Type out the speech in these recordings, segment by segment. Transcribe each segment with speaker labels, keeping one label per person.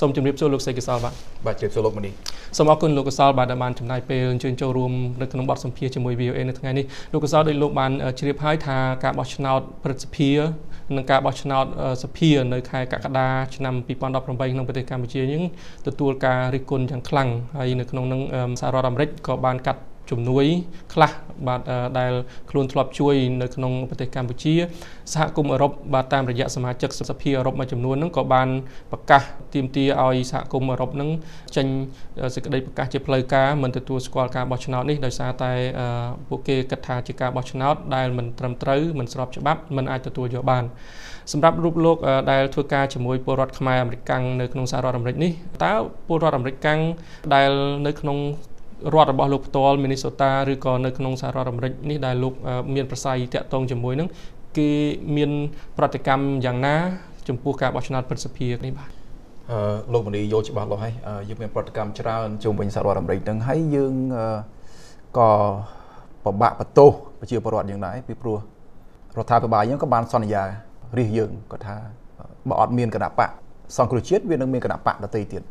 Speaker 1: សូមជម្រាបសួរលោកសេកកសលបាទ
Speaker 2: បាទជម្រាបសួរលោកមនី
Speaker 1: សូមអរគុណលោកកសលបាទដែលបានចំណាយពេលអញ្ជើញចូលរួមនៅក្នុងបទសម្ភាសន៍ជាមួយ VOA នៅថ្ងៃនេះលោកកសលដោយលោកបានជ្រាបហើយថាការបោះឆ្នោតព្រឹទ្ធសភានិងការបោះឆ្នោតសភានៅខែកក្កដាឆ្នាំ2018ក្នុងប្រទេសកម្ពុជាយើងទទួលការរិះគន់យ៉ាងខ្លាំងហើយនៅក្នុងនឹងសហរដ្ឋអាមេរិកក៏បានកាត់ ជំនួយខ្លះបាទដែលខ្លួនធ្លាប់ជួយនៅក្នុងប្រទេសកម្ពុជាសហគមន៍អឺរ៉ុបបាទតាមរយៈសមាជិកសភាអឺរ៉ុបមួយចំនួនហ្នឹងក៏បានប្រកាសទាមទារឲ្យសហគមន៍អឺរ៉ុបហ្នឹងចេញសេចក្តីប្រកាសជាផ្លូវការមិនទទួលស្គាល់ការបោះឆ្នោតនេះដោយសារតែពួកគេគិតថាជាការបោះឆ្នោតដែលមិនត្រឹមត្រូវមិនស្របច្បាប់មិនអាចទទួលយកបានសម្រាប់រូបលោកដែលធ្វើការជាមួយពលរដ្ឋខ្មែរអាមេរិកនៅក្នុងសហរដ្ឋអាមេរិកនេះតើពលរដ្ឋអាមេរិកដែលនៅក្នុង រដ្ឋរបស់លោកផ្ទាល់មីនីសូតាឬក៏នៅក្នុងសហរដ្ឋអាមេរិកនេះដែលលោកមានប្រស័យតាក់ទងជាមួយនឹងគេមានប្រតិកម្មយ៉ាងណា ចំពោះការបោះឆ្នោតព្រឹទ្ធសភានេះបាទ
Speaker 2: អឺលោកមនីយល់ច្បាស់លាស់ហើយយើងមានប្រតិកម្មច្រើនជុំវិញសហរដ្ឋអាមេរិកហ្នឹងហើយយើងក៏ពិបាកបន្ទោសប្រជាពលរដ្ឋយ៉ាងដែរពីព្រោះរដ្ឋាភិបាលយើងក៏បានសន្យារិះយើងគាត់ថាបើអត់មានគណៈបកសង្គ្រោះជាតិវានឹងមានគណៈបកដទៃទៀត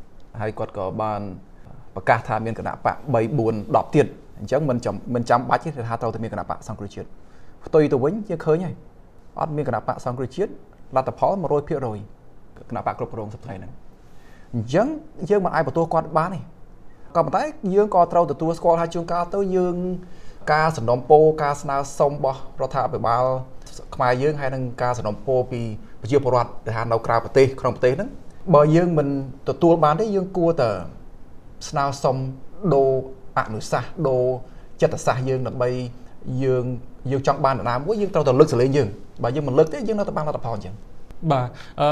Speaker 2: ហើយគាត់ក៏បាន ប្រកាសថាមានគណៈបក3 4 10ទៀតអញ្ចឹងមិនចាំមិនចាំបាច់ទេថាត្រូវតែមានគណៈបកសង្គ្រោះជាតិផ្ទុយទៅវិញយើងឃើញហើយអត់មានគណៈបកសង្គ្រោះជាតិលទ្ធផល100%គណៈបកគ្រប់គ្រងសប្តាហ៍ហ្នឹងអញ្ចឹងយើងមិនអាចបន្ទោសគាត់បានទេក៏ប៉ុន្តែយើងក៏ត្រូវទទួលស្គាល់ថាជួនកាលទៅយើងការសំណុំពោការស្នើសុំរបស់រដ្ឋាភិបាលខ្មែរយើងហើយនឹងការសំណុំពោពីប្រជាពលរដ្ឋដែលថានៅក្រៅប្រទេសក្នុងប្រទេសហ្នឹងបើយើងមិនទទួលបានទេយើងគួរតែ ស្នើសុំដូរអនុសាសន៍ដូរចិត្តសាស្ត្រយើងដើម្បីយើងយើងចង់បានដំណើរមួយយើងត្រូវតែលើកសលេងយើងបើយើងមិនលើកទេយើងនៅតែបានលទ្ធផលអញ្ចឹង
Speaker 1: បាទ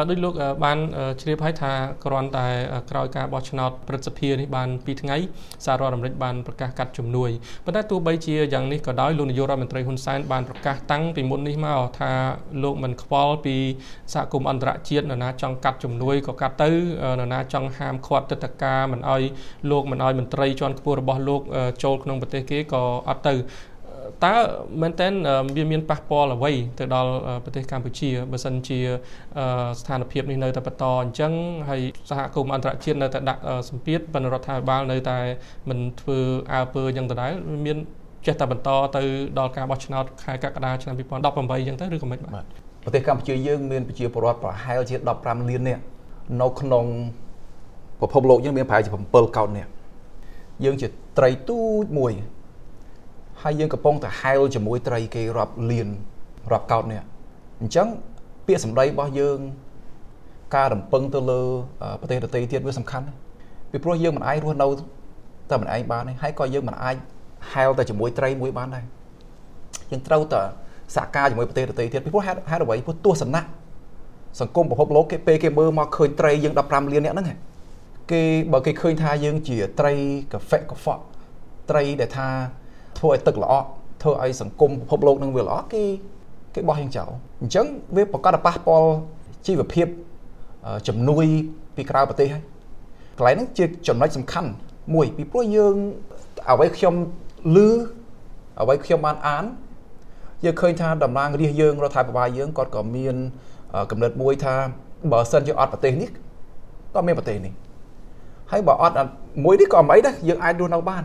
Speaker 1: ដូចលោកបានជ្រាបហើយថាគ្រាន់តែក្រោយការបោះឆ្នោតព្រឹទ្ធសភានេះបាន2ថ្ងៃសហរដ្ឋអាមេរិកបានប្រកាសកាត់ជំនួយប៉ុន្តែទោះបីជាយ៉ាងនេះក៏ដោយលោកនាយករដ្ឋមន្ត្រីហ៊ុនសែនបានប្រកាសតាំងពីមុននេះមកថាលោកមិនខ្វល់ពីសហគមន៍អន្តរជាតិនរណាចង់កាត់ជំនួយក៏កាត់ទៅនរណាចង់ហាមឃាត់ទឹកតការមិនអោយលោកមិនអោយមន្ត្រីជាន់ខ្ពស់របស់លោកចូលក្នុងប្រទេសគេក៏អត់ទៅ តើមែនតើវាមានប៉ះពាល់អ្វីទៅដល់ប្រទេសកម្ពុជាបើសិនជាស្ថានភាពនេះនៅតែបន្តអញ្ចឹងហើយសហគមន៍អន្តរជាតិនៅតែដាក់សម្ពាធបណ្ឌរដ្ឋាភិបាលនៅតែមិនធ្វើអើពើអញ្ចឹងដដែលមានចេះតែបន្តទៅដល់ការបោះឆ្នោតខែកក្កដាឆ្នាំ2018អញ្ចឹងទៅឬក៏មិនបាទ
Speaker 2: ប្រទេសកម្ពុជាយើងមានប្រជាពលរដ្ឋប្រហែលជា15លាននាក់នៅក្នុងពិភពលោកយើងមានប្រហែលជា7កោតនាក់យើងជាត្រីទូចមួយ ហើយយើងកំពុងតែហែលជាមួយត្រីគេរាប់លានរាប់កោតនេះអញ្ចឹងពាក្យសម្ដីរបស់យើង ការរំពឹងទៅលើប្រទេសដទៃទៀតវាសំខាន់ពីព្រោះយើងមិនអាចរស់នៅតែមិនឯងបានទេហើយក៏យើងមិនអាចហែលតែជាមួយត្រីមួយបានដែរយើងត្រូវតែសហការជាមួយប្រទេសដទៃទៀតពីព្រោះហេតុហេតុអ្វីព្រោះទស្សនៈសង្គមពិភពលោកគេពេលគេមើលមកឃើញត្រីយើង15លានអ្នកហ្នឹងគេបើគេឃើញថាយើងជាត្រីកាហ្វេកហ្វក់ត្រីដែលថា ធ្វើឲ្យទឹកល្អក់ធ្វើឲ្យសង្គមពិភពលោកនឹងវាល្អគេគេបោះយើងចោលអញ្ចឹងវាប្រកាសប៉ះពាល់ជីវភាពជំនួយពីក្រៅប្រទេសហើយកន្លែងហ្នឹងជាចំណុចសំខាន់មួយពីព្រោះយើងអ្វីខ្ញុំឮអ្វីខ្ញុំបានអានយើងឃើញថាតំណាងរាជយើងរដ្ឋាភិបាលយើងគាត់ក៏មានកំណត់មួយថាបើសិនជាអត់ប្រទេសនេះក៏មានប្រទេសនេះហើយបើអត់មួយនេះក៏មិនអីដែរយើងអាចរស់នៅបាន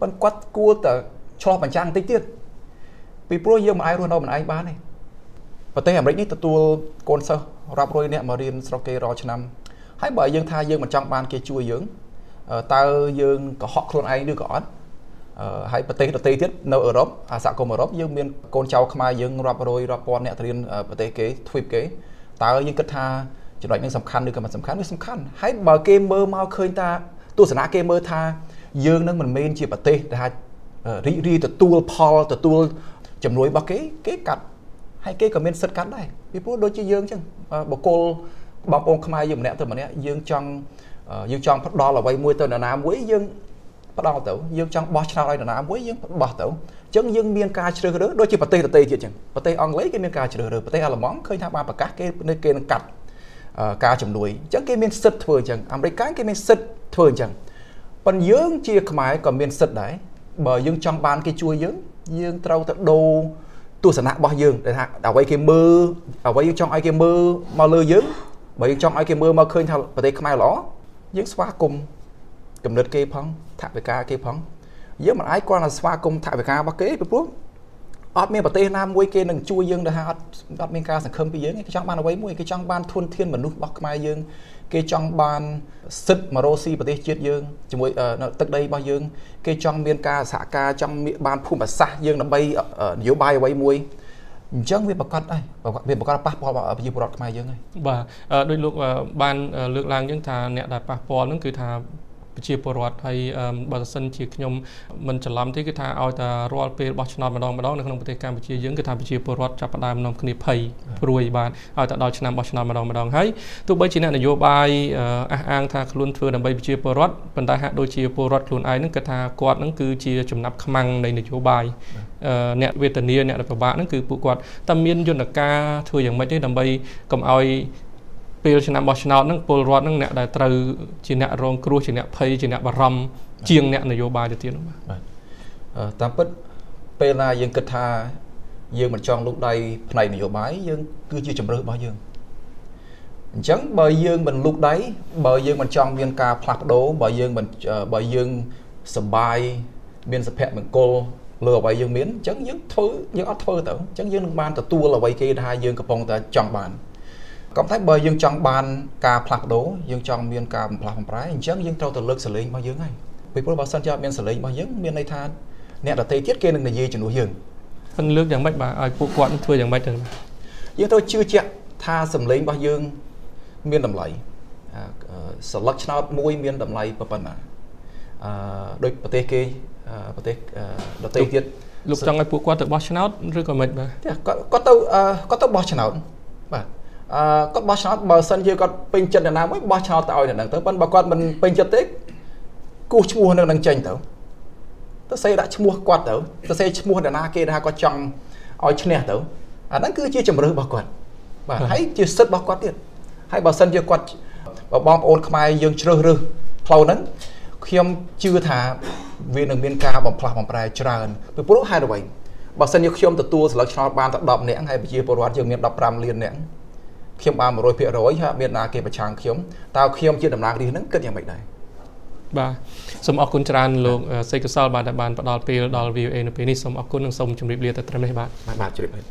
Speaker 2: ប៉ុន្តែគាត់គួរតែឆ្លោះបញ្ចាំងតិចទៀតពីព្រោះយើងមិនអាចរស់នៅមិនឯងបានទេប្រទេសអាមេរិកនេះទទួលកូនសិស្សរាប់រយនាក់មករៀនស្រុកគេរាល់ឆ្នាំហើយបើយើងថាយើងមិនចង់បានគេជួយយើងតើយើងកុហកខ្លួនឯងឬក៏អត់ហើយប្រទេសដទៃទៀតនៅអឺរ៉ុបអាសហគមន៍អឺរ៉ុបយើងមានកូនចៅខ្មែរយើងរាប់រយរាប់ពាន់អ្នកទៅរៀនប្រទេសគេទ្វីបគេតើយើងគិតថាចំណុចនេះសំខាន់ឬក៏មិនសំខាន់វាសំខាន់ហើយបើគេមើលមកឃើញថាទស្សនៈគេមើលថា យើងនឹងមិនមែនជាប្រទេសដែលថារីករាយទទួលផលទទួលជំនួយរបស់គេគេកាត់ហើយគេក៏មានសិទ្ធិកាត់ដែរពីព្រោះដូចជាយើងអញ្ចឹងបកគលបងប្អូនខ្មែរយើងម្នាក់ទៅម្នាក់យើងចង់យើងចង់ផ្ដល់អ្វីមួយទៅនរណាមួយយើងផ្ដល់ទៅយើងចង់បោះឆ្នោតឲ្យនរណាមួយយើងបោះទៅអញ្ចឹងយើងមានការជ្រើសរើសដូចជាប្រទេសដទៃទៀតអញ្ចឹងប្រទេសអង់គ្លេសគេមានការជ្រើសរើសប្រទេសអាល្លឺម៉ង់ឃើញថាបានប្រកាសគេគេនឹងកាត់ការជំនួយអញ្ចឹងគេមានសិទ្ធិធ្វើអញ្ចឹងអាមេរិកគេមានសិទ្ធិធ្វើអញ្ចឹង ប៉ុន្តែយើងជាខ្មែរក៏មានសិទ្ធិដែរបើយើងចង់បានគេជួយយើងយើងត្រូវទៅដូរទស្សនៈរបស់យើងដែលថាអ្វីគេមើលអ្វីយើងចង់ឲ្យគេមើលមកលើយើងបើយើងចង់ឲ្យគេមើលមកឃើញថាប្រទេសខ្មែរល្អយើងស្វាគមន៍កំណត់គេផងថវិកាគេផងយើងមិនអាចគ្រាន់តែស្វាគមន៍ថវិការបស់គេពីព្រោះ អត់មានប្រទេសណាមួយគេនឹងជួយយើងដែលថាអត់អត់មានការសង្ឃឹមពីយើងគេចង់បានអ្វីមួយគេចង់បានធនធានមនុស្សរបស់ខ្មែរយើងគេចង់បានសិទ្ធិមករស់ស៊ីប្រទេសជាតិយើងជាមួយនៅទឹកដីរបស់យើង គេចង់មានការសហការចង់មានបានភូមិសាស្ត្រយើងដើម្បីនយោបាយអ្វីមួយអញ្ចឹងវាប្រកាសហើយវាប្រកាសប៉ះពាល់ប្រជាពលរដ្ឋខ្មែរយើងហើយ
Speaker 1: បាទដោយលោកបានលើកឡើងយើងថាអ្នកដែលប៉ះពាល់ហ្នឹងគឺថា ប្រជាពលរដ្ឋហើយបើសិនជាខ្ញុំមិនច្រឡំទេគឺថាឲ្យតែរាល់ពេលបោះឆ្នោតម្ដងម្ដងនៅក្នុងប្រទេសកម្ពុជាយើងគឺថាប្រជាពលរដ្ឋចាប់ផ្ដើមនាំគ្នាភ័យព្រួយបាទឲ្យតែដល់ឆ្នាំបោះឆ្នោតម្ដងម្ដងហើយទោះបីជាអ្នកនយោបាយអះអាងថាខ្លួនធ្វើដើម្បីប្រជាពលរដ្ឋប៉ុន្តែហាក់ដូចជាពលរដ្ឋខ្លួនឯងហ្នឹងគិតថាគាត់ហ្នឹងគឺជាចំណាប់ខ្មាំងនៃនយោបាយអ្នកវេទនាអ្នកពិបាកហ្នឹងគឺពួកគាត់តែមានយន្តការធ្វើយ៉ាងម៉េចទេដើម្បីកុំឲ្យ ពេលឆ្នាំបោះឆ្នោតហ្នឹងពលរដ្ឋហ្នឹងអ្នកដែលត្រូវជាអ្នករងគ្រោះជាអ្នកភ័យជាអ្នកបារម្ភជាងអ្នកនយោបាយទៅទៀតហ្នឹងបាទ
Speaker 2: តាមពិតពេលណាយើងគិតថាយើងមិនចង់លូកដៃផ្នែកនយោបាយយើងគឺជាជំរឿរបស់យើងអញ្ចឹងបើយើងមិនលូកដៃបើយើងមិនចង់មានការផ្លាស់ប្ដូរបើយើងមិនបើយើងសបាយមានសុភមង្គលលើអ្វីយើងមានអញ្ចឹងយើងធ្វើយើងអត់ធ្វើទៅអញ្ចឹងយើងនឹងបានទទួលអ្វីគេថាយើងកំពុងតែចង់បាន ក៏តែបើយើងចង់បានការផ្លាស់ប្ដូរយើងចង់មានការបំផ្លាស់បំប្រែអញ្ចឹងយើងត្រូវទៅលើកសលេងរបស់យើងហើយពីព្រោះបើសិនជាអត់មានសលេងរបស់យើងមានន័យថាអ្នកដទៃទៀតគេនឹងនិយាយជំនួសយើង
Speaker 1: មិនលើកយ៉ាងម៉េចបាទឲ្យពួកគាត់ធ្វើយ៉ាងម៉េចទៅ
Speaker 2: យើងត្រូវជឿជាក់ថាសលេងរបស់យើងមានតម្លៃសន្លឹកឆ្នោតមួយមានតម្លៃប៉ុណ្ណាអឺដូចប្រទេសគេប្រទេសដទៃទៀត
Speaker 1: លោកចង់ឲ្យពួកគាត់ទៅបោះឆ្នោតឬក៏មិនបាទ
Speaker 2: គាត់គាត់ទៅគាត់ទៅបោះឆ្នោតបាទ អឺគាត់បោះឆ្នោតបើសិនជាគាត់ពេញចិត្តអ្នកណាមួយបោះឆ្នោតទៅឲ្យអ្នកហ្នឹងទៅប៉ុន្តែបើគាត់មិនពេញចិត្តទេគូសឈ្មោះនឹងនឹងចេញទៅទៅសេដាក់ឈ្មោះគាត់ទៅទៅសេឈ្មោះអ្នកណាគេថាគាត់ចង់ឲ្យឈ្នះទៅអាហ្នឹងគឺជាជំរឿរបស់គាត់បាទហើយជាសិទ្ធិរបស់គាត់ទៀតហើយបើសិនជាគាត់បើបងប្អូនខ្មែរយើងជ្រើសរើសផ្លូវហ្នឹងខ្ញុំជឿថាវានឹងមានការបំផ្លាស់បំប្រែច្រើនពីព្រោះហេតុអ្វីបើសិនជាខ្ញុំទទួលស្លឹកឆ្នោតបានតែ10នាក់ហើយប្រជាពលរដ្ឋយើងមាន15លាននាក់ ខ្ញុំបាន100%ហើយមានណាគេប្រឆាំងខ្ញុំតើខ្ញុំជាតំណាងរាស្ត្រហ្នឹងគិតយ៉ាងម៉េចដែរ
Speaker 1: បាទសូមអរគុណច្រើនលោកសេកកសលបាទដែលបានផ្ដល់ពេលដល់ VOA នៅពេលនេះសូមអរគុណនិងសូមជម្រាបលាទៅត្រឹមនេះបាទ
Speaker 2: បាទជម្រាបលា